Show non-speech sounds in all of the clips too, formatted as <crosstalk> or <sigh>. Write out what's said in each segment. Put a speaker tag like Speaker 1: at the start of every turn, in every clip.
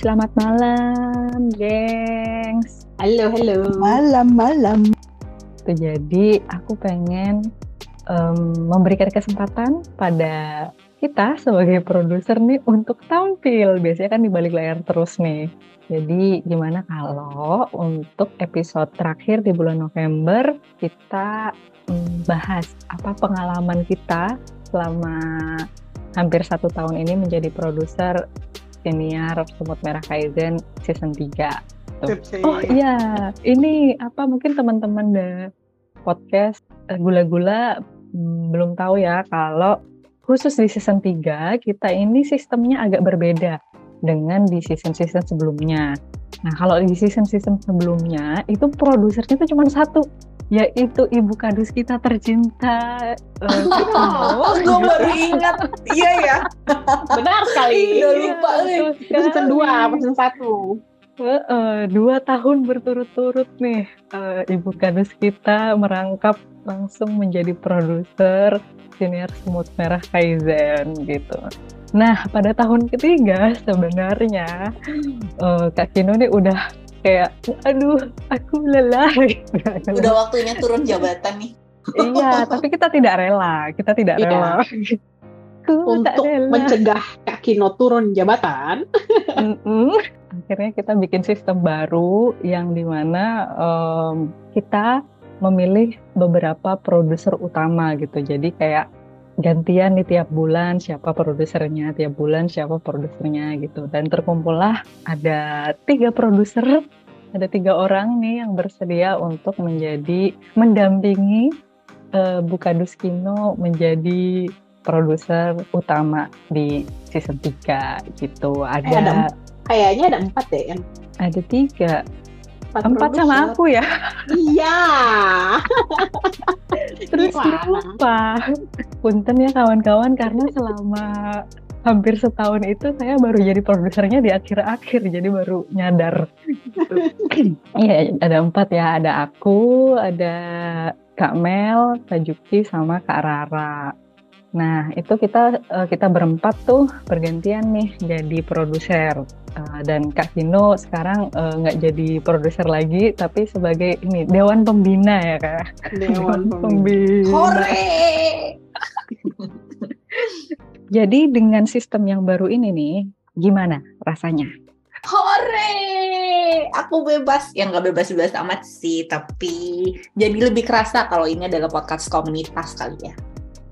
Speaker 1: Selamat malam, gengs.
Speaker 2: Halo, halo.
Speaker 3: Malam-malam.
Speaker 1: Jadi aku pengen um, memberikan kesempatan pada kita sebagai produser nih untuk tampil. Biasanya kan di balik layar terus nih. Jadi gimana kalau untuk episode terakhir di bulan November kita um, bahas apa pengalaman kita selama hampir satu tahun ini menjadi produser senior Semut Merah Kaizen season 3. Tuh. Oh iya, ini apa mungkin teman-teman podcast eh, gula-gula hmm, belum tahu ya kalau khusus di season 3 kita ini sistemnya agak berbeda dengan di season-season sebelumnya. Nah, kalau di season-season sebelumnya itu produsernya itu cuma satu, yaitu ibu kadus kita tercinta. <laughs>
Speaker 2: Uh, oh, gue baru ingat, iya ya, benar sekali. Udah lupa nih. Season dua, season satu.
Speaker 1: Uh, uh, dua tahun berturut-turut nih uh, ibu kadus kita merangkap langsung menjadi produser senior semut merah Kaizen gitu. Nah pada tahun ketiga sebenarnya uh, Kak Kino nih udah kayak aduh aku lelah. <laughs>
Speaker 2: Udah waktunya turun jabatan nih.
Speaker 1: iya tapi kita tidak rela, kita tidak iya. rela.
Speaker 2: Untuk rela. mencegah Kak Kino turun jabatan.
Speaker 1: akhirnya kita bikin sistem baru yang di mana um, kita memilih beberapa produser utama gitu. Jadi kayak gantian nih tiap bulan siapa produsernya, tiap bulan siapa produsernya gitu. Dan terkumpullah ada tiga produser, ada tiga orang nih yang bersedia untuk menjadi mendampingi uh, Bukadus Kino menjadi produser utama di season 3 gitu. Ada,
Speaker 2: eh, ada kayaknya ada empat deh yang
Speaker 1: ada tiga empat, empat sama aku ya?
Speaker 2: Iya. <laughs>
Speaker 1: Terus lupa. Punten ya kawan-kawan karena selama hampir setahun itu saya baru jadi produsernya di akhir-akhir jadi baru nyadar. <laughs> Iya ada empat ya. Ada aku ada Kak Mel, Kak Juki sama Kak Rara Nah, itu kita uh, kita berempat tuh bergantian nih jadi produser. Uh, dan Kak Kino sekarang uh, nggak jadi produser lagi, tapi sebagai ini dewan pembina ya kak.
Speaker 2: Dewan, pembina. Hore! <laughs>
Speaker 1: jadi dengan sistem yang baru ini nih, gimana rasanya?
Speaker 2: Hore! Aku bebas, yang nggak bebas-bebas amat sih, tapi jadi lebih kerasa kalau ini adalah podcast komunitas kali ya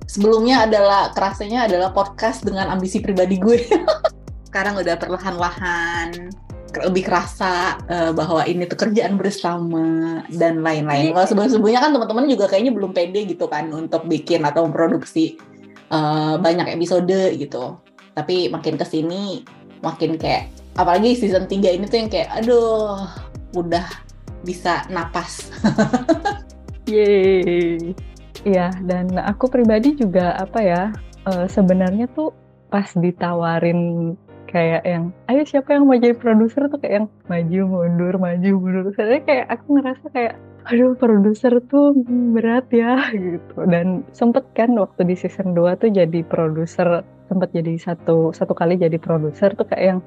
Speaker 2: sebelumnya adalah kerasanya adalah podcast dengan ambisi pribadi gue. <laughs> Sekarang udah perlahan-lahan lebih kerasa uh, bahwa ini tuh kerjaan bersama dan lain-lain. Kalau sebelum-sebelumnya kan teman-teman juga kayaknya belum pede gitu kan untuk bikin atau memproduksi uh, banyak episode gitu. Tapi makin ke sini makin kayak apalagi season 3 ini tuh yang kayak aduh udah bisa napas. <laughs>
Speaker 1: Yeay. Iya, dan aku pribadi juga apa ya, uh, sebenarnya tuh pas ditawarin kayak yang, ayo siapa yang mau jadi produser tuh kayak yang maju mundur maju mundur. Saya kayak aku ngerasa kayak, aduh produser tuh berat ya <laughs> gitu. Dan sempet kan waktu di season 2 tuh jadi produser, sempet jadi satu satu kali jadi produser tuh kayak yang,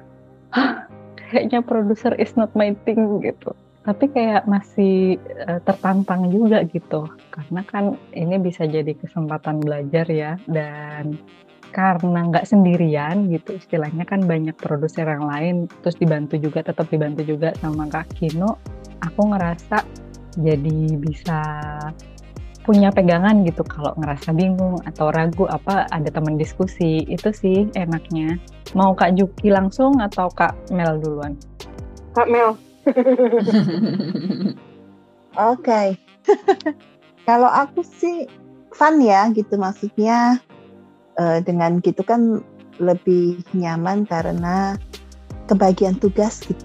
Speaker 1: hah kayaknya produser is not my thing gitu tapi kayak masih uh, tertantang juga gitu. Karena kan ini bisa jadi kesempatan belajar ya. Dan karena nggak sendirian gitu istilahnya kan banyak produser yang lain terus dibantu juga tetap dibantu juga sama Kak Kino aku ngerasa jadi bisa punya pegangan gitu. Kalau ngerasa bingung atau ragu apa ada teman diskusi. Itu sih enaknya. Mau Kak Juki langsung atau Kak Mel duluan?
Speaker 2: Kak Mel
Speaker 3: Oke. okay. <laughs> Kalau aku sih fun ya gitu maksudnya uh, dengan gitu kan lebih nyaman karena kebagian tugas gitu.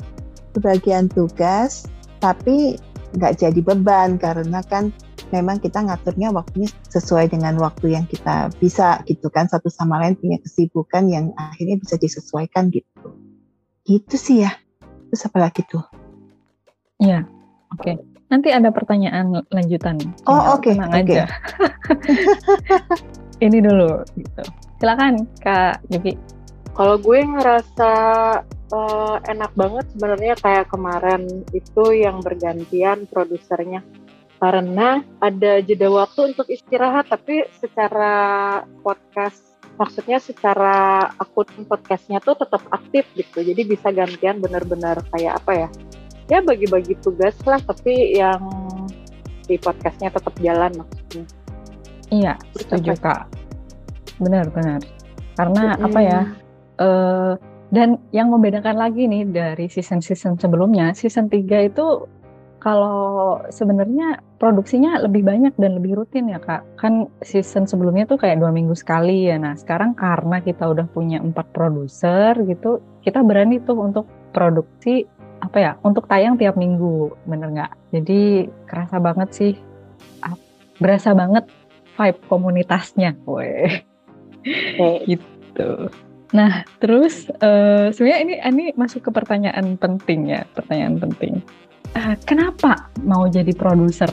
Speaker 3: <laughs> kebagian tugas, tapi nggak jadi beban karena kan memang kita ngaturnya waktunya sesuai dengan waktu yang kita bisa gitu kan satu sama lain punya kesibukan yang akhirnya bisa disesuaikan gitu gitu sih ya terus apa lagi tuh
Speaker 1: Iya, oke. Okay. Nanti ada pertanyaan lanjutan.
Speaker 3: Oh oke,
Speaker 1: oke. Okay. <laughs> Ini dulu, gitu. Silakan Kak Yuki.
Speaker 4: Kalau gue ngerasa uh, enak banget sebenarnya kayak kemarin itu yang bergantian produsernya karena ada jeda waktu untuk istirahat tapi secara podcast maksudnya secara akun podcastnya tuh tetap aktif gitu. Jadi bisa gantian benar-benar kayak apa ya? Ya bagi-bagi tugas lah tapi yang di podcastnya tetap jalan maksudnya.
Speaker 1: Iya setuju kak. Benar-benar karena hmm. apa ya uh, dan yang membedakan lagi nih dari season-season sebelumnya season 3 itu kalau sebenarnya produksinya lebih banyak dan lebih rutin ya kak. Kan season sebelumnya tuh kayak dua minggu sekali ya. Nah sekarang karena kita udah punya empat produser gitu kita berani tuh untuk produksi apa ya untuk tayang tiap minggu bener nggak? Jadi kerasa banget sih berasa banget vibe komunitasnya. Weh. <laughs> Gitu. Nah terus uh, sebenarnya ini ini masuk ke pertanyaan penting ya pertanyaan penting uh, kenapa mau jadi produser?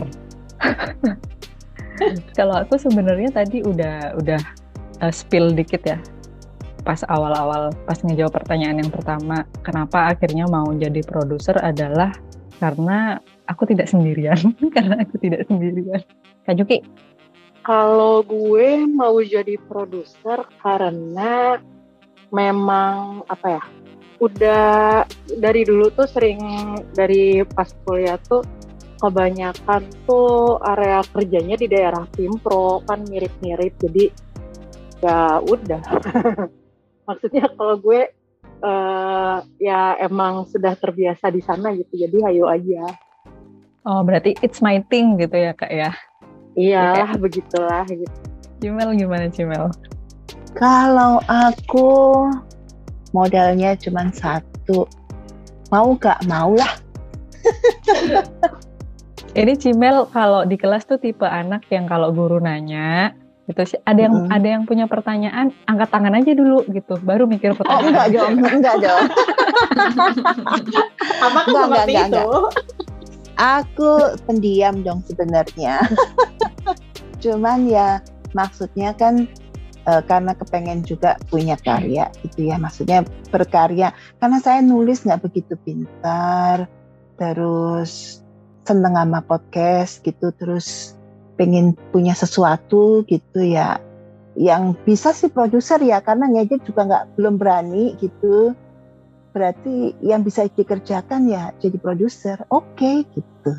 Speaker 1: <laughs> Kalau aku sebenarnya tadi udah udah uh, spill dikit ya. Pas awal-awal pas ngejawab pertanyaan yang pertama kenapa akhirnya mau jadi produser adalah karena aku tidak sendirian. <laughs> Karena aku tidak sendirian. Kak Juki?
Speaker 4: Kalau gue mau jadi produser karena memang apa ya udah dari dulu tuh sering dari pas kuliah tuh kebanyakan tuh area kerjanya di daerah Timpro kan mirip-mirip jadi ya udah. <laughs> Maksudnya kalau gue uh, ya emang sudah terbiasa di sana gitu jadi ayo aja.
Speaker 1: Oh berarti it's my thing gitu ya kak ya?
Speaker 4: Iyalah okay. begitulah gitu.
Speaker 1: Cimel gimana Cimel?
Speaker 3: Kalau aku modalnya cuma satu. Mau gak mau lah <laughs>
Speaker 1: ini Cimel kalau di kelas tuh tipe anak yang kalau guru nanya gitu sih ada yang mm. ada yang punya pertanyaan angkat tangan aja dulu gitu. Baru mikir
Speaker 3: oh, pertanyaan. oh enggak dong <laughs> enggak dong
Speaker 2: apa enggak, enggak, enggak, itu enggak.
Speaker 3: aku pendiam dong sebenarnya. <laughs> Cuman ya maksudnya kan e, karena kepengen juga punya karya gitu ya. Maksudnya berkarya. Karena saya nulis nggak begitu pintar terus seneng sama podcast gitu. Terus pengen punya sesuatu gitu ya. Yang bisa sih produser ya karena ngedit juga nggak belum berani gitu. Berarti yang bisa dikerjakan ya jadi produser. Oke okay, gitu.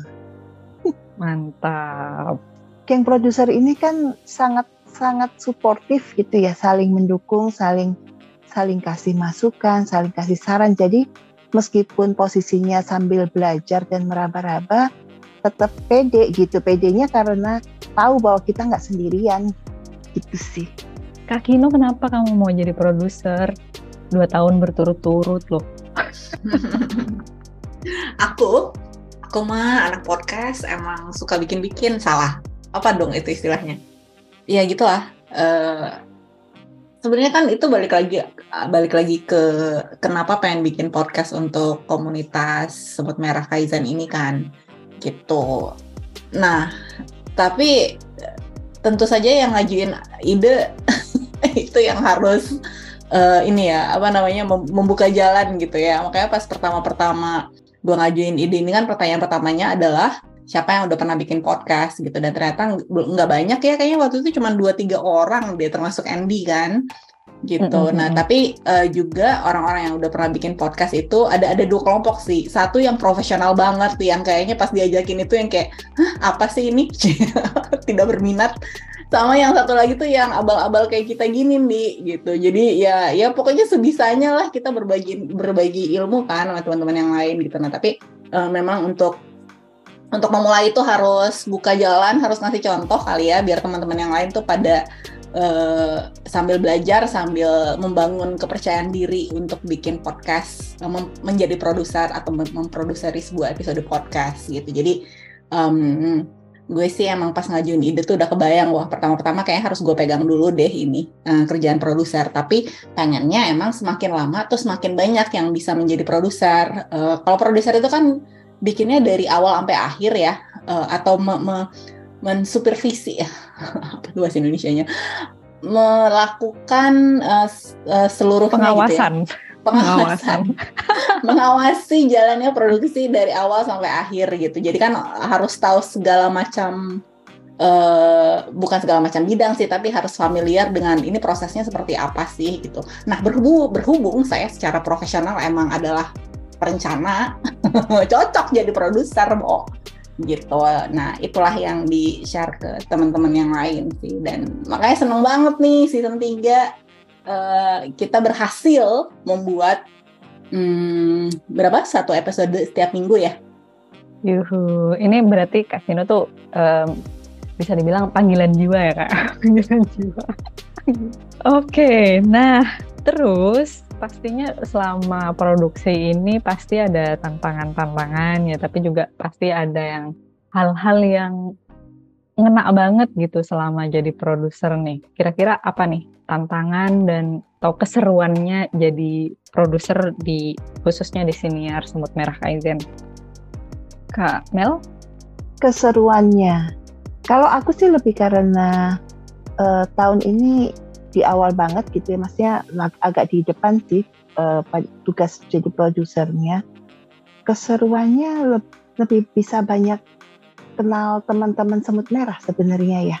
Speaker 1: Mantap.
Speaker 3: Geng produser ini kan sangat sangat suportif gitu ya saling mendukung saling saling kasih masukan saling kasih saran. Jadi meskipun posisinya sambil belajar dan meraba-raba tetap pede gitu. Pedenya karena tahu bahwa kita nggak sendirian. Gitu sih.
Speaker 1: Kak Kino kenapa kamu mau jadi produser? Dua tahun berturut-turut loh. <laughs>
Speaker 2: Aku aku mah anak podcast emang suka bikin-bikin. Salah. Apa dong itu istilahnya ya gitulah uh, sebenarnya kan itu balik lagi balik lagi ke kenapa pengen bikin podcast untuk komunitas semut merah kaizen ini kan gitu. Nah, tapi tentu saja yang ngajuin ide <laughs> itu yang harus uh, ini ya apa namanya membuka jalan gitu ya. Makanya pas pertama-pertama gue ngajuin ide ini kan pertanyaan pertamanya adalah siapa yang udah pernah bikin podcast gitu dan ternyata nggak banyak ya kayaknya waktu itu cuma dua tiga orang dia termasuk Andy kan gitu. Mm-hmm. Nah, tapi uh, juga orang-orang yang udah pernah bikin podcast itu ada ada dua kelompok sih. Satu yang profesional banget, yang kayaknya pas diajakin itu yang kayak, Hah, apa sih ini? <laughs> Tidak berminat. Sama yang satu lagi tuh yang abal-abal kayak kita gini nih gitu. Jadi ya ya pokoknya sebisanya lah kita berbagi berbagi ilmu kan sama teman-teman yang lain gitu. Nah, tapi uh, memang untuk untuk memulai itu harus buka jalan, harus ngasih contoh kali ya biar teman-teman yang lain tuh pada uh, sambil belajar sambil membangun kepercayaan diri untuk bikin podcast uh, menjadi produser atau mem memproduksi sebuah episode podcast gitu. Jadi um, gue sih emang pas ngajuin ide tuh udah kebayang wah pertama-pertama kayak harus gue pegang dulu deh ini uh, kerjaan produser. Tapi pengennya emang semakin lama tuh semakin banyak yang bisa menjadi produser. Uh, kalau produser itu kan bikinnya dari awal sampai akhir ya uh, atau me, me, mensupervisi ya. <laughs> Apa bahasa Indonesia-nya? Melakukan uh, uh, seluruh
Speaker 1: pengawasan gitu ya.
Speaker 2: Pengawasan. <laughs> Mengawasi jalannya produksi dari awal sampai akhir gitu. Jadi kan harus tahu segala macam uh, bukan segala macam bidang sih tapi harus familiar dengan ini prosesnya seperti apa sih gitu. Nah berhubung berhubung saya secara profesional emang adalah perencana <laughs> cocok jadi produser bo. Gitu. Nah itulah yang di share ke teman-teman yang lain sih. Dan makanya seneng banget nih season 3 uh, kita berhasil membuat hmm, berapa? Satu episode setiap minggu ya.
Speaker 1: Yuhu, ini berarti Kak Vino tuh um, bisa dibilang panggilan jiwa ya kak, <laughs> panggilan jiwa. Oke, okay, nah terus pastinya selama produksi ini pasti ada tantangan-tantangan ya, tapi juga pasti ada yang hal-hal yang ngena banget gitu selama jadi produser nih. Kira-kira apa nih tantangan dan atau keseruannya jadi produser di khususnya di siniar Semut Merah Kaizen? Kak Mel?
Speaker 3: Keseruannya. Kalau aku sih lebih karena uh, tahun ini di awal banget gitu ya, maksudnya agak di depan sih uh, tugas jadi produsernya. Keseruannya lebih bisa banyak kenal teman-teman semut merah sebenarnya ya.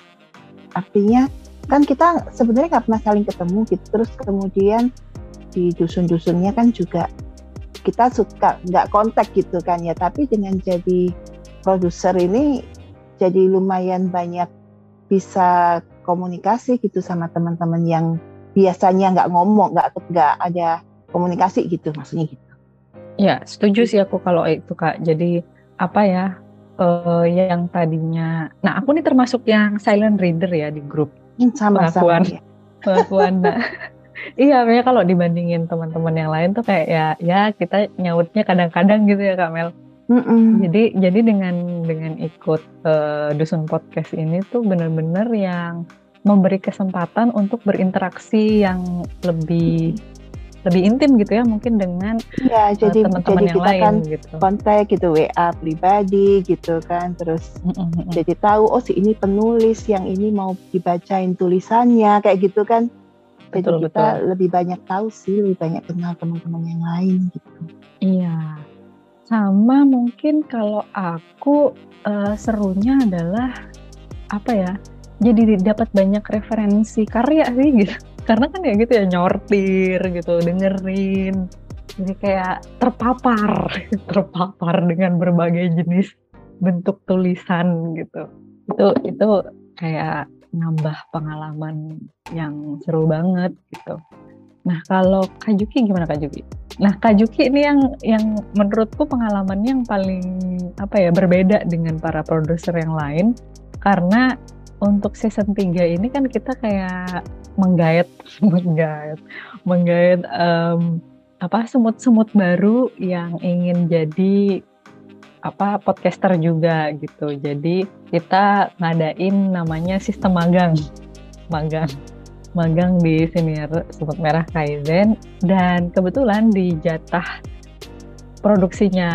Speaker 3: Artinya kan kita sebenarnya nggak pernah saling ketemu gitu. Terus kemudian di dusun-dusunnya kan juga kita suka nggak kontak gitu kan ya. Tapi dengan jadi produser ini jadi lumayan banyak bisa komunikasi gitu sama teman-teman yang biasanya nggak ngomong, nggak nggak ada komunikasi gitu maksudnya gitu.
Speaker 1: Ya, setuju sih aku kalau itu Kak. Jadi apa ya uh, yang tadinya, nah aku nih termasuk yang silent reader ya di grup.
Speaker 3: Hmm, sama
Speaker 1: pengakuan, sama. Ya. Pengakuan. Nah, <laughs> iya, makanya kalau dibandingin teman-teman yang lain tuh kayak ya, ya kita nyautnya kadang-kadang gitu ya Kak Mel. Mm -mm. Jadi jadi dengan dengan ikut uh, dusun podcast ini tuh benar-benar yang memberi kesempatan untuk berinteraksi yang lebih lebih intim gitu ya mungkin dengan
Speaker 3: ya, jadi, teman-teman jadi yang kita lain kan gitu. kontak gitu WA pribadi gitu kan terus mm-hmm. jadi tahu oh si ini penulis yang ini mau dibacain tulisannya kayak gitu kan jadi betul, kita betul. lebih banyak tahu sih lebih banyak kenal teman-teman yang lain gitu
Speaker 1: iya sama mungkin kalau aku uh, serunya adalah apa ya jadi dapat banyak referensi karya sih gitu. <laughs> Karena kan ya gitu ya nyortir gitu dengerin. Jadi kayak terpapar <laughs> terpapar dengan berbagai jenis bentuk tulisan gitu. Itu itu kayak nambah pengalaman yang seru banget gitu. Nah kalau Kajuki gimana Kajuki nah Kajuki ini yang yang menurutku pengalaman yang paling apa ya berbeda dengan para produser yang lain karena untuk season 3 ini kan kita kayak menggait <laughs> menggait menggait um, apa semut-semut baru yang ingin jadi apa podcaster juga gitu. Jadi kita ngadain namanya sistem magang. Magang. Magang di senior Semut Merah Kaizen dan kebetulan di jatah produksinya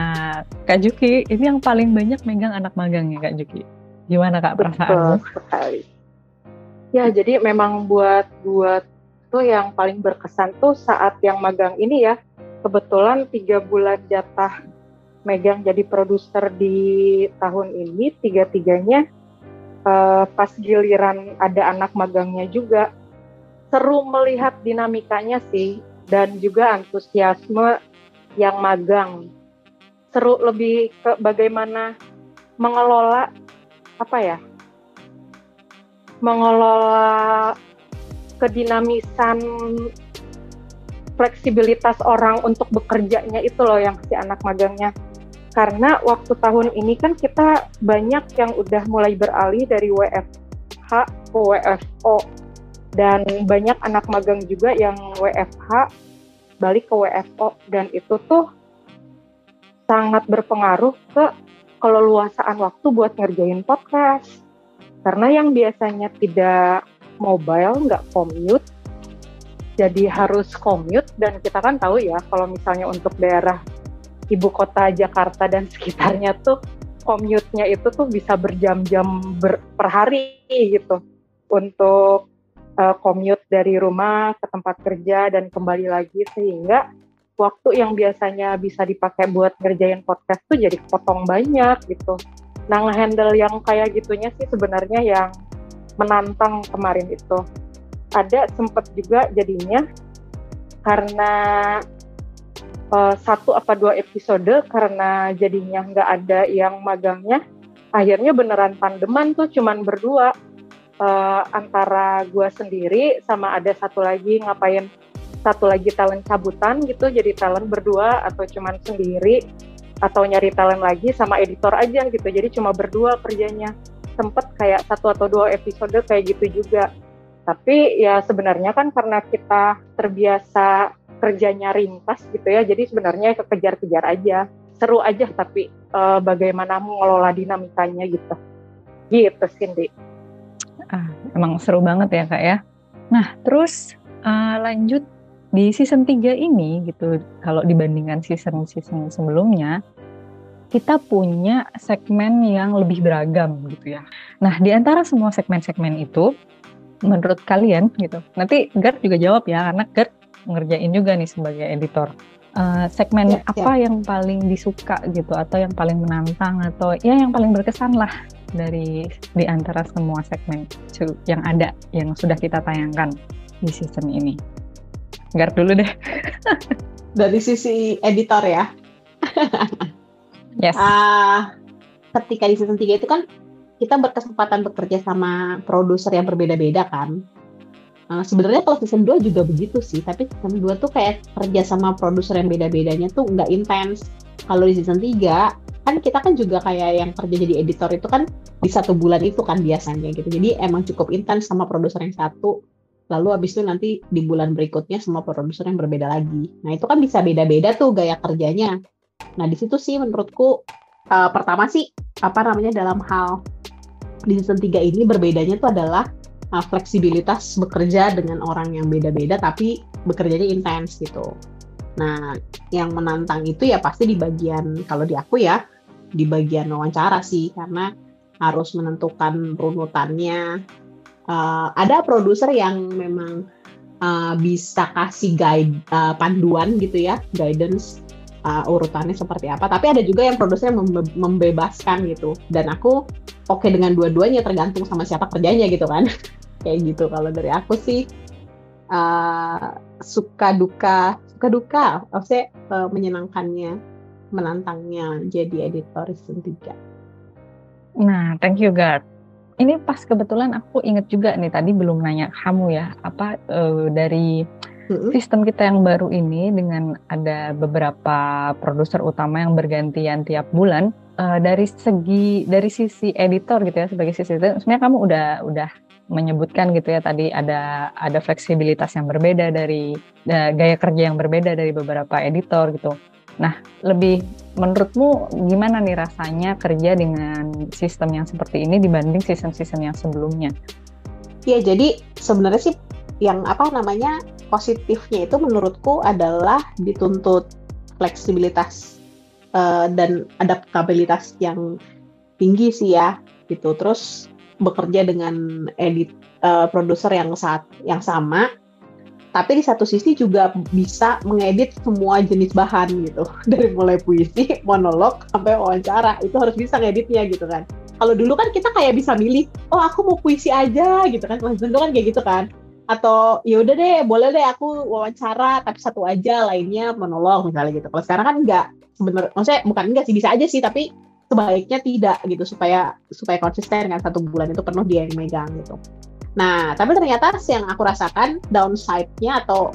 Speaker 1: Kak Juki ini yang paling banyak megang anak magangnya Kak Juki. Gimana Kak perasaanmu?
Speaker 4: Betul Ya, jadi memang buat buat tuh yang paling berkesan tuh saat yang magang ini ya. Kebetulan tiga bulan jatah megang jadi produser di tahun ini, tiga-tiganya uh, pas giliran ada anak magangnya juga. Seru melihat dinamikanya sih, dan juga antusiasme yang magang. Seru lebih ke bagaimana mengelola apa ya mengelola kedinamisan fleksibilitas orang untuk bekerjanya itu loh yang si anak magangnya karena waktu tahun ini kan kita banyak yang udah mulai beralih dari WFH ke WFO dan banyak anak magang juga yang WFH balik ke WFO dan itu tuh sangat berpengaruh ke keleluasaan waktu buat ngerjain podcast. Karena yang biasanya tidak mobile nggak commute jadi harus commute. Dan kita kan tahu ya kalau misalnya untuk daerah ibu kota Jakarta dan sekitarnya tuh commute-nya itu tuh bisa berjam-jam ber, per hari gitu. Untuk uh, commute dari rumah ke tempat kerja dan kembali lagi sehingga waktu yang biasanya bisa dipakai buat ngerjain podcast tuh jadi potong banyak gitu. Nah, ngehandle yang kayak gitunya sih sebenarnya yang menantang kemarin itu. Ada sempat juga jadinya karena uh, satu apa dua episode karena jadinya nggak ada yang magangnya, akhirnya beneran pandeman tuh cuman berdua uh, antara gue sendiri sama ada satu lagi ngapain satu lagi talent cabutan gitu jadi talent berdua atau cuman sendiri atau nyari talent lagi sama editor aja gitu. Jadi cuma berdua kerjanya. Sempet kayak satu atau dua episode kayak gitu juga. Tapi ya sebenarnya kan karena kita terbiasa kerjanya ringkas gitu ya jadi sebenarnya kekejar-kejar aja. Seru aja tapi uh, bagaimana mengelola dinamikanya gitu. Gitu Cindy
Speaker 1: Ah, emang seru banget ya kak ya. Nah terus uh, lanjut di season 3 ini gitu, kalau dibandingkan season-season sebelumnya, kita punya segmen yang lebih beragam gitu ya. Nah di antara semua segmen-segmen itu, menurut kalian gitu, nanti Gert juga jawab ya, karena Gert ngerjain juga nih sebagai editor. Uh, segmen ya, apa ya. yang paling disuka gitu atau yang paling menantang atau ya yang paling berkesan lah dari di antara semua segmen yang ada yang sudah kita tayangkan di season ini. Gar dulu deh. <laughs>
Speaker 5: dari sisi editor ya. <laughs>
Speaker 1: yes.
Speaker 5: Uh, ketika di season 3 itu kan kita berkesempatan bekerja sama produser yang berbeda-beda kan. Uh, sebenarnya kalau season 2 juga begitu sih, tapi season 2 tuh kayak kerja sama produser yang beda-bedanya tuh nggak intens. Kalau di season 3 kan kita kan juga kayak yang kerja jadi editor itu kan di satu bulan itu kan biasanya gitu. Jadi emang cukup intens sama produser yang satu. Lalu habis itu nanti di bulan berikutnya sama produser yang berbeda lagi. Nah itu kan bisa beda-beda tuh gaya kerjanya. Nah di situ sih menurutku uh, pertama sih apa namanya dalam hal di season 3 ini berbedanya tuh adalah uh, fleksibilitas bekerja dengan orang yang beda-beda tapi bekerjanya intens gitu. Nah, yang menantang itu ya pasti di bagian kalau di aku ya di bagian wawancara sih karena harus menentukan runutannya. Uh, ada produser yang memang uh, bisa kasih guide uh, panduan gitu ya, guidance uh, urutannya seperti apa. Tapi ada juga yang produser yang membe membebaskan gitu. Dan aku oke okay dengan dua-duanya tergantung sama siapa kerjanya gitu kan. <laughs> Kayak gitu kalau dari aku sih uh, suka duka suka duka, maksudnya uh, menyenangkannya menantangnya jadi editor season 3.
Speaker 1: Nah, thank you Gard. Ini pas kebetulan aku inget juga nih tadi belum nanya kamu ya apa uh, dari mm-hmm. sistem kita yang baru ini dengan ada beberapa produser utama yang bergantian tiap bulan uh, dari segi dari sisi editor gitu ya sebagai sisi editor sebenarnya kamu udah udah menyebutkan gitu ya tadi ada ada fleksibilitas yang berbeda dari uh, gaya kerja yang berbeda dari beberapa editor gitu. Nah, lebih menurutmu gimana nih rasanya kerja dengan sistem yang seperti ini dibanding sistem-sistem yang sebelumnya?
Speaker 5: Ya, jadi sebenarnya sih yang apa namanya positifnya itu menurutku adalah dituntut fleksibilitas uh, dan adaptabilitas yang tinggi sih ya gitu. Terus bekerja dengan edit uh, produser yang saat yang sama tapi di satu sisi juga bisa mengedit semua jenis bahan gitu. <laughs> Dari mulai puisi monolog sampai wawancara itu harus bisa ngeditnya gitu kan. Kalau dulu kan kita kayak bisa milih oh aku mau puisi aja gitu kan. Kalau dulu kan kayak gitu kan. Atau ya udah deh boleh deh aku wawancara tapi satu aja lainnya monolog misalnya gitu. Kalau sekarang kan enggak. Sebenarnya maksudnya bukan enggak sih bisa aja sih tapi sebaiknya tidak gitu supaya supaya konsisten kan satu bulan itu penuh dia yang megang gitu Nah, tapi ternyata yang aku rasakan downside-nya atau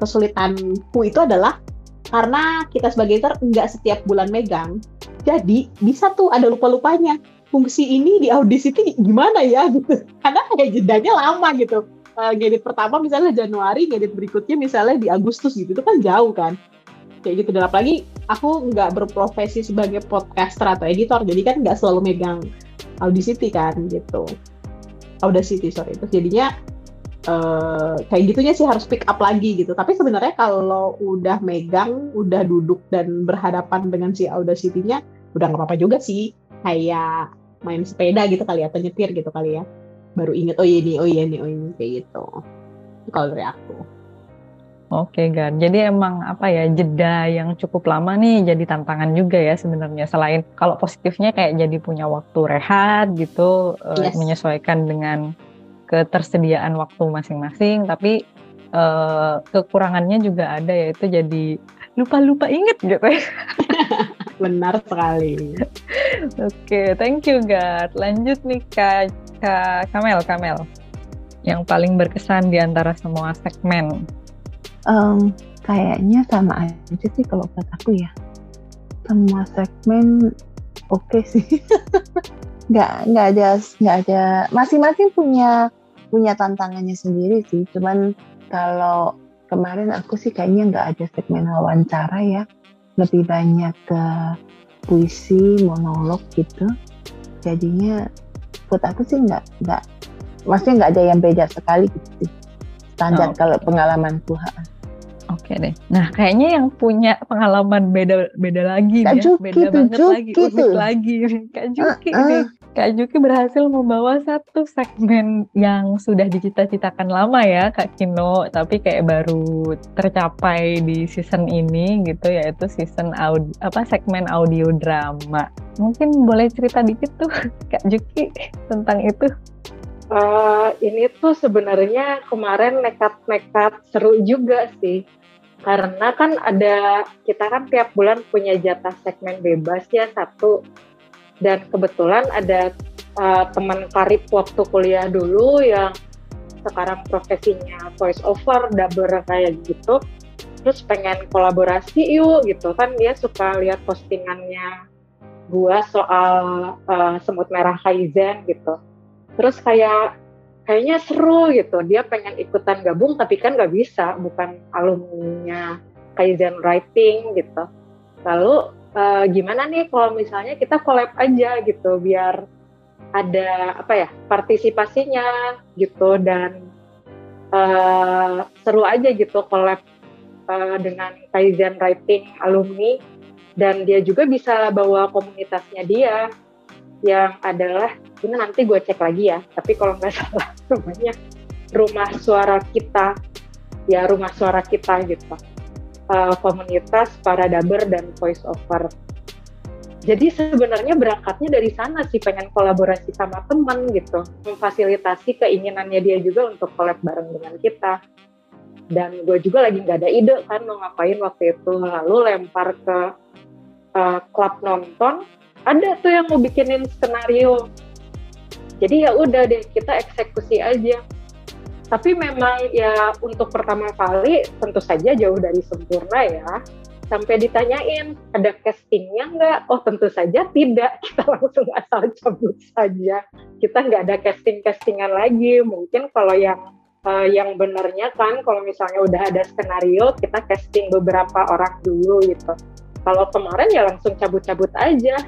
Speaker 5: kesulitanku itu adalah karena kita sebagai editor nggak setiap bulan megang. Jadi bisa tuh ada lupa-lupanya. Fungsi ini di audisi itu gimana ya gitu. <laughs> Karena kayak jedanya lama gitu. uh, ngedit pertama misalnya Januari, ngedit berikutnya misalnya di Agustus gitu, itu kan jauh kan. Kayak gitu, dan apalagi aku nggak berprofesi sebagai podcaster atau editor, jadi kan nggak selalu megang Audacity kan gitu. Audacity, sorry. Terus jadinya uh, kayak gitunya sih harus pick up lagi gitu. Tapi sebenarnya kalau udah megang, udah duduk dan berhadapan dengan si Audacity-nya, udah nggak apa-apa juga sih. Kayak main sepeda gitu kali atau nyetir gitu kali ya baru inget oh iya ini oh iya ini oh ini kayak gitu kalau dari aku
Speaker 1: Oke, Gan. Jadi emang apa ya jeda yang cukup lama nih jadi tantangan juga ya sebenarnya. Selain kalau positifnya kayak jadi punya waktu rehat gitu, eh, yes. uh, menyesuaikan dengan ketersediaan waktu masing-masing. Tapi uh, kekurangannya juga ada yaitu jadi lupa-lupa inget gitu. <laughs>
Speaker 5: Benar sekali.
Speaker 1: Oke, okay, thank you, Gad. Lanjut nih, Kak ke Kamel, Kamel. Yang paling berkesan di antara semua segmen.
Speaker 3: Um, kayaknya sama aja sih kalau buat aku ya. Semua segmen oke okay sih. <laughs> nggak nggak ada nggak ada masing-masing punya punya tantangannya sendiri sih. Cuman kalau kemarin aku sih kayaknya nggak ada segmen wawancara ya. Lebih banyak ke puisi, monolog gitu. Jadinya buat aku sih nggak nggak maksudnya nggak ada yang beda sekali gitu sih standar oh. kalau pengalamanku
Speaker 1: Oke deh. Nah, kayaknya yang punya pengalaman beda beda lagi
Speaker 3: Kak
Speaker 1: ya,
Speaker 3: Juki
Speaker 1: beda
Speaker 3: tuh,
Speaker 1: banget
Speaker 3: Juki
Speaker 1: lagi, unik lagi. <laughs> Kak Juki uh, uh. nih. Kak Juki berhasil membawa satu segmen yang sudah dicita-citakan lama ya, Kak Kino, tapi kayak baru tercapai di season ini gitu, yaitu season audio, apa segmen audio drama. Mungkin boleh cerita dikit tuh, <laughs> Kak Juki, tentang itu.
Speaker 4: Uh, ini tuh sebenarnya kemarin nekat-nekat seru juga sih. Karena kan ada kita kan tiap bulan punya jatah segmen bebas ya satu. Dan kebetulan ada uh, teman karib waktu kuliah dulu yang sekarang profesinya voice over dubber kayak gitu. Terus pengen kolaborasi yuk gitu. Kan dia suka lihat postingannya gua soal uh, semut merah kaizen gitu terus kayak kayaknya seru gitu. Dia pengen ikutan gabung tapi kan nggak bisa. Bukan alumninya Kaizen Writing gitu. Lalu uh, gimana nih kalau misalnya kita collab aja gitu biar ada apa ya partisipasinya gitu. Dan uh, seru aja gitu collab uh, dengan Kaizen Writing alumni. Dan dia juga bisa bawa komunitasnya dia yang adalah ini nanti gue cek lagi ya. Tapi kalau nggak <laughs> salah namanya rumah suara kita. Ya rumah suara kita gitu. Uh, komunitas para daber dan voice over. Jadi sebenarnya berangkatnya dari sana sih pengen kolaborasi sama temen gitu. Memfasilitasi keinginannya dia juga untuk collab bareng dengan kita. Dan gue juga lagi nggak ada ide kan mau ngapain waktu itu. Lalu lempar ke uh, klub nonton. Ada tuh yang mau bikinin skenario jadi ya udah deh kita eksekusi aja. Tapi memang ya untuk pertama kali tentu saja jauh dari sempurna ya. Sampai ditanyain ada castingnya nggak? Oh tentu saja tidak. <laughs> Kita langsung asal cabut saja. Kita nggak ada casting castingan lagi. Mungkin kalau yang uh, yang benernya kan kalau misalnya udah ada skenario kita casting beberapa orang dulu gitu. Kalau kemarin ya langsung cabut-cabut aja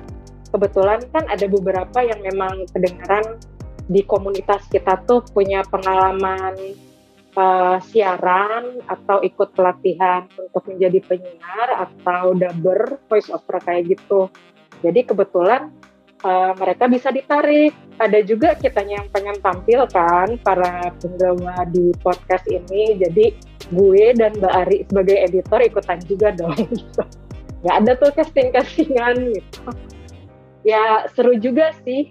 Speaker 4: kebetulan kan ada beberapa yang memang kedengaran di komunitas kita tuh punya pengalaman uh, siaran atau ikut pelatihan untuk menjadi penyiar atau dubber voice over kayak gitu. Jadi kebetulan uh, mereka bisa ditarik. Ada juga kita yang pengen tampil kan para penggawa di podcast ini. Jadi gue dan Mbak Ari sebagai editor ikutan juga dong. <laughs> Gak ada tuh casting-castingan gitu ya seru juga sih.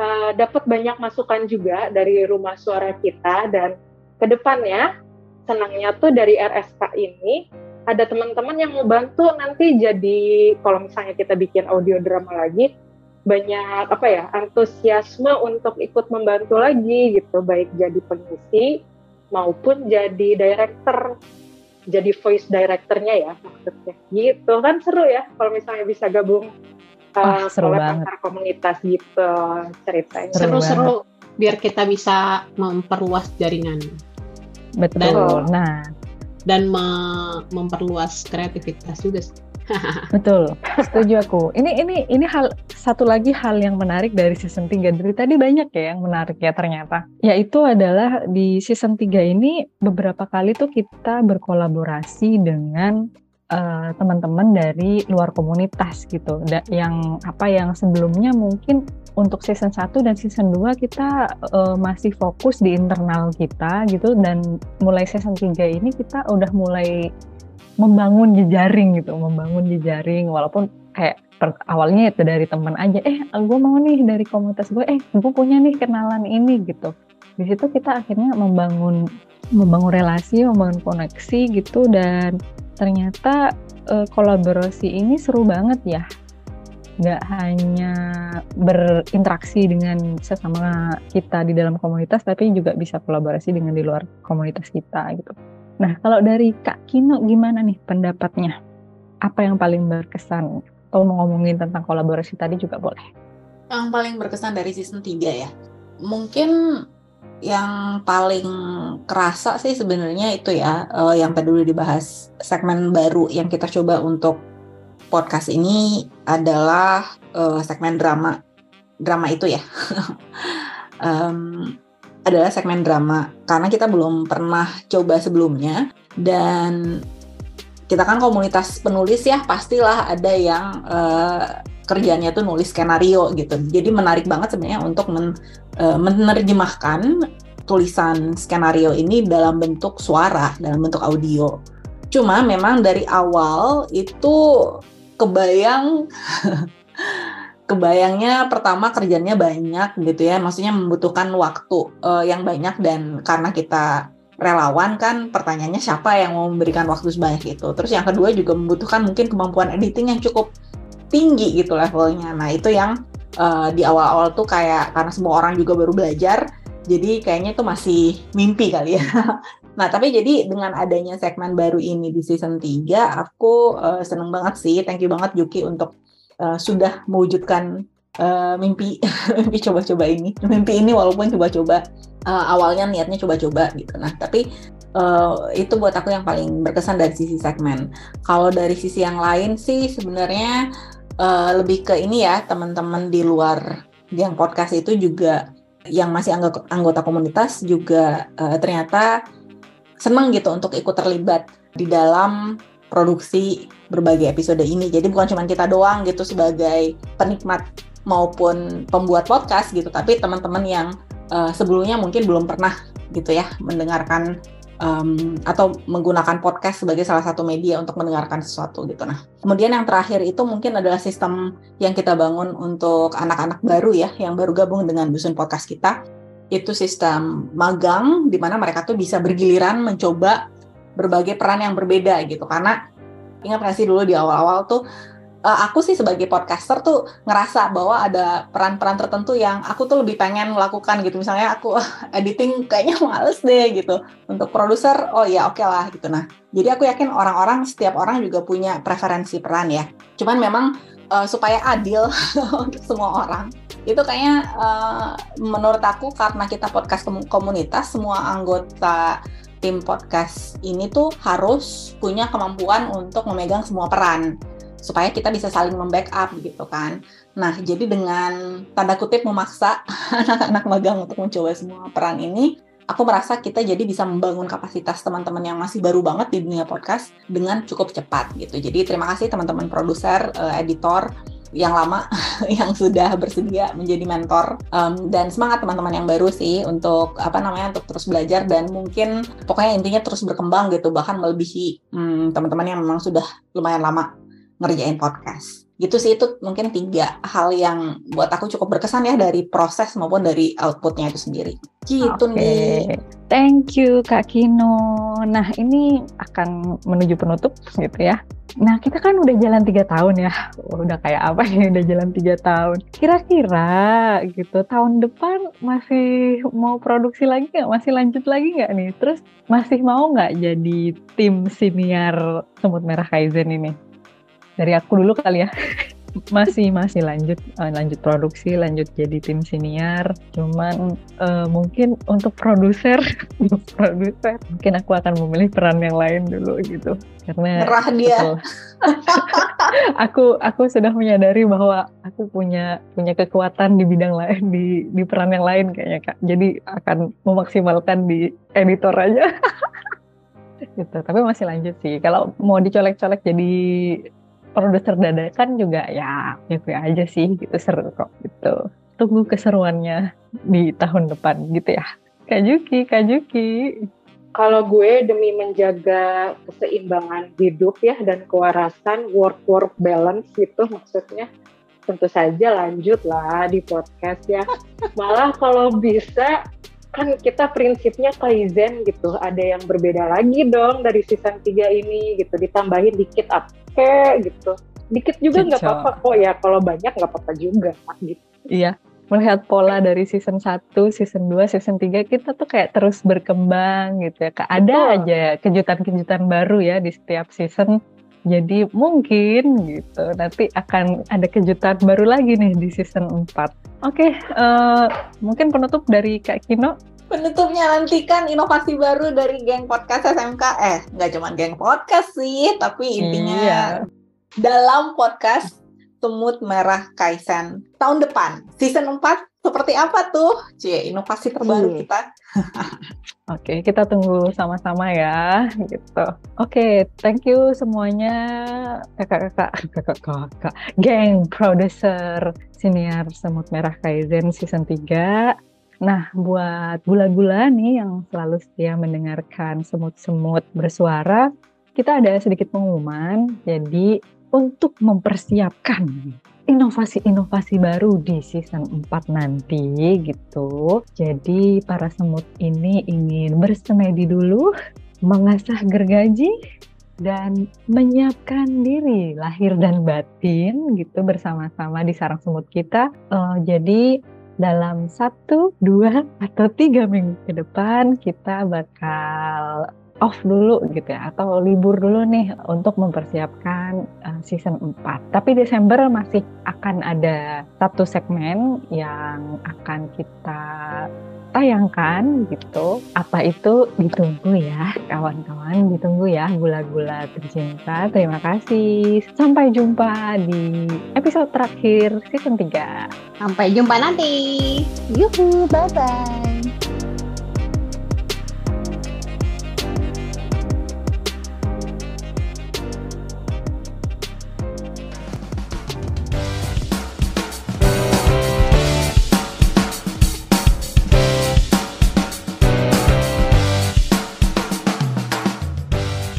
Speaker 4: Uh, dapat banyak masukan juga dari rumah suara kita dan ke depannya senangnya tuh dari RSK ini ada teman-teman yang mau bantu nanti jadi kalau misalnya kita bikin audio drama lagi banyak apa ya antusiasme untuk ikut membantu lagi gitu baik jadi pengisi maupun jadi director jadi voice directornya ya maksudnya. Gitu kan seru ya kalau misalnya bisa gabung
Speaker 1: uh, seru banget.
Speaker 4: antar komunitas gitu ceritanya.
Speaker 5: Seru-seru. biar kita bisa memperluas jaringan
Speaker 1: Betul.
Speaker 5: Dan-
Speaker 1: nah,
Speaker 5: dan me- memperluas kreativitas juga sih. <laughs>
Speaker 1: betul. Setuju aku. Ini ini ini hal satu lagi hal yang menarik dari season 3. Dari tadi banyak ya yang menarik ya ternyata. Yaitu adalah di season 3 ini beberapa kali tuh kita berkolaborasi dengan eh, teman-teman dari luar komunitas gitu. Da- yang apa yang sebelumnya mungkin untuk season 1 dan season 2 kita eh, masih fokus di internal kita gitu dan mulai season 3 ini kita udah mulai membangun jejaring gitu, membangun jejaring walaupun kayak awalnya itu dari teman aja, eh gue mau nih dari komunitas gue, eh gue punya nih kenalan ini gitu. Di situ kita akhirnya membangun membangun relasi, membangun koneksi gitu dan ternyata eh, kolaborasi ini seru banget ya. Nggak hanya berinteraksi dengan sesama kita di dalam komunitas, tapi juga bisa kolaborasi dengan di luar komunitas kita gitu. Nah, kalau dari Kak Kino gimana nih pendapatnya? Apa yang paling berkesan? Atau mau ngomongin tentang kolaborasi tadi juga boleh.
Speaker 2: Yang paling berkesan dari season 3 ya. Mungkin yang paling kerasa sih sebenarnya itu ya eh, yang tadi dibahas segmen baru yang kita coba untuk podcast ini adalah eh, segmen drama. Drama itu ya. <laughs> Em, adalah segmen drama. Karena kita belum pernah coba sebelumnya dan kita kan komunitas penulis ya pastilah ada yang eh, kerjanya tuh nulis skenario gitu. Jadi menarik banget sebenarnya untuk men- eh, menerjemahkan tulisan skenario ini dalam bentuk suara dalam bentuk audio. Cuma memang dari awal itu kebayang <laughs> kebayangnya pertama kerjanya banyak gitu ya. Maksudnya membutuhkan waktu eh, yang banyak dan karena kita relawan kan pertanyaannya siapa yang mau memberikan waktu sebanyak itu. Terus yang kedua juga membutuhkan mungkin kemampuan editing yang cukup tinggi gitu levelnya nah itu yang eh, di awal-awal tuh kayak karena semua orang juga baru belajar jadi kayaknya itu masih mimpi kali ya <laughs> Nah, tapi jadi dengan adanya segmen baru ini di season 3, aku eh, seneng banget sih. Thank you banget Yuki untuk eh, sudah mewujudkan eh, mimpi <laughs> mimpi coba-coba ini. Mimpi ini walaupun coba-coba eh, awalnya niatnya coba-coba gitu. Nah, tapi eh, itu buat aku yang paling berkesan dari sisi segmen. Kalau dari sisi yang lain sih sebenarnya eh, lebih ke ini ya, teman-teman di luar yang podcast itu juga yang masih anggota, komunitas juga eh, ternyata senang gitu untuk ikut terlibat di dalam produksi berbagai episode ini. Jadi bukan cuma kita doang gitu sebagai penikmat maupun pembuat podcast gitu, tapi teman-teman yang uh, sebelumnya mungkin belum pernah gitu ya mendengarkan um, atau menggunakan podcast sebagai salah satu media untuk mendengarkan sesuatu gitu. Nah, kemudian yang terakhir itu mungkin adalah sistem yang kita bangun untuk anak-anak baru ya, yang baru gabung dengan Dusun Podcast kita itu sistem magang di mana mereka tuh bisa bergiliran mencoba berbagai peran yang berbeda gitu karena ingat nggak sih dulu di awal-awal tuh uh, aku sih sebagai podcaster tuh ngerasa bahwa ada peran-peran tertentu yang aku tuh lebih pengen melakukan gitu. Misalnya aku <laughs> editing kayaknya males deh gitu. Untuk produser oh ya oke okay lah gitu. Nah jadi aku yakin orang-orang setiap orang juga punya preferensi peran ya. Cuman memang uh, supaya adil <laughs> untuk semua orang itu kayaknya uh, menurut aku karena kita podcast komunitas semua anggota tim podcast ini tuh harus punya kemampuan untuk memegang semua peran supaya kita bisa saling membackup gitu kan. Nah, jadi dengan tanda kutip memaksa <laughs> anak-anak magang untuk mencoba semua peran ini, aku merasa kita jadi bisa membangun kapasitas teman-teman yang masih baru banget di dunia podcast dengan cukup cepat gitu. Jadi terima kasih teman-teman produser, editor, yang lama <laughs> yang sudah bersedia menjadi mentor um, dan semangat teman-teman yang baru sih untuk apa namanya untuk terus belajar dan mungkin pokoknya intinya terus berkembang gitu bahkan melebihi um, teman-teman yang memang sudah lumayan lama ngerjain podcast gitu sih itu mungkin tiga hal yang buat aku cukup berkesan ya dari proses maupun dari outputnya itu sendiri gitu
Speaker 1: Oke.
Speaker 2: nih
Speaker 1: Thank you Kak Kino. Nah ini akan menuju penutup gitu ya. Nah kita kan udah jalan tiga tahun ya. Udah kayak apa nih udah jalan tiga tahun. Kira-kira gitu tahun depan masih mau produksi lagi nggak? Masih lanjut lagi nggak nih? Terus masih mau nggak jadi tim senior Semut Merah Kaizen ini? Dari aku dulu kali ya. <laughs> masih masih lanjut uh, lanjut produksi lanjut jadi tim senior cuman uh, mungkin untuk produser <laughs> produser mungkin aku akan memilih peran yang lain dulu gitu karena
Speaker 2: Merah dia.
Speaker 1: betul. <laughs> aku aku sudah menyadari bahwa aku punya punya kekuatan di bidang lain di di peran yang lain kayaknya kak jadi akan memaksimalkan di editor aja gitu tapi masih lanjut sih kalau mau dicolek-colek jadi produser dadakan juga ya ya aja sih gitu seru kok gitu tunggu keseruannya di tahun depan gitu ya Kak Juki, Kak Juki.
Speaker 4: Kalau gue demi menjaga keseimbangan hidup ya dan kewarasan work-work balance gitu maksudnya tentu saja lanjut lah di podcast ya. Malah kalau bisa kan kita prinsipnya kaizen gitu. Ada yang berbeda lagi dong dari season 3 ini gitu. Ditambahin dikit apa gitu. Dikit juga nggak apa-apa kok ya. Kalau banyak nggak apa-apa juga gitu.
Speaker 1: Iya, melihat pola dari season 1, season 2, season 3 kita tuh kayak terus berkembang gitu ya. Ada
Speaker 4: Betul.
Speaker 1: aja kejutan-kejutan baru ya di setiap season. Jadi mungkin gitu nanti akan ada kejutan baru lagi nih di season 4. Oke, eh, mungkin penutup dari Kak Kino.
Speaker 2: Penutupnya nantikan inovasi baru dari geng podcast SMK. Eh, nggak cuma geng podcast sih, tapi intinya
Speaker 1: Iya.
Speaker 2: dalam podcast Semut Merah Kaizen tahun depan. Season 4 seperti apa tuh? Cie, inovasi terbaru
Speaker 3: Cie.
Speaker 2: kita. <laughs>
Speaker 1: Oke, kita tunggu sama-sama ya, gitu. Oke, thank you semuanya kakak-kakak, kakak-kakak, geng produser senior Semut Merah Kaizen season 3. Nah, buat gula-gula nih yang selalu setia mendengarkan semut-semut bersuara, kita ada sedikit pengumuman. Jadi, untuk mempersiapkan inovasi-inovasi baru di season 4 nanti gitu. Jadi para semut ini ingin bersemedi dulu, <laughs> mengasah gergaji dan menyiapkan diri lahir dan batin gitu bersama-sama di sarang semut kita. Eh, jadi dalam satu, dua, atau tiga minggu ke depan kita bakal off dulu gitu ya atau libur dulu nih untuk mempersiapkan uh, season 4. Tapi Desember masih akan ada satu segmen yang akan kita tayangkan gitu. Apa itu ditunggu ya kawan-kawan, ditunggu ya gula-gula tercinta. Terima kasih. Sampai jumpa di episode terakhir season 3.
Speaker 6: Sampai jumpa nanti.
Speaker 3: Yuhu, bye-bye.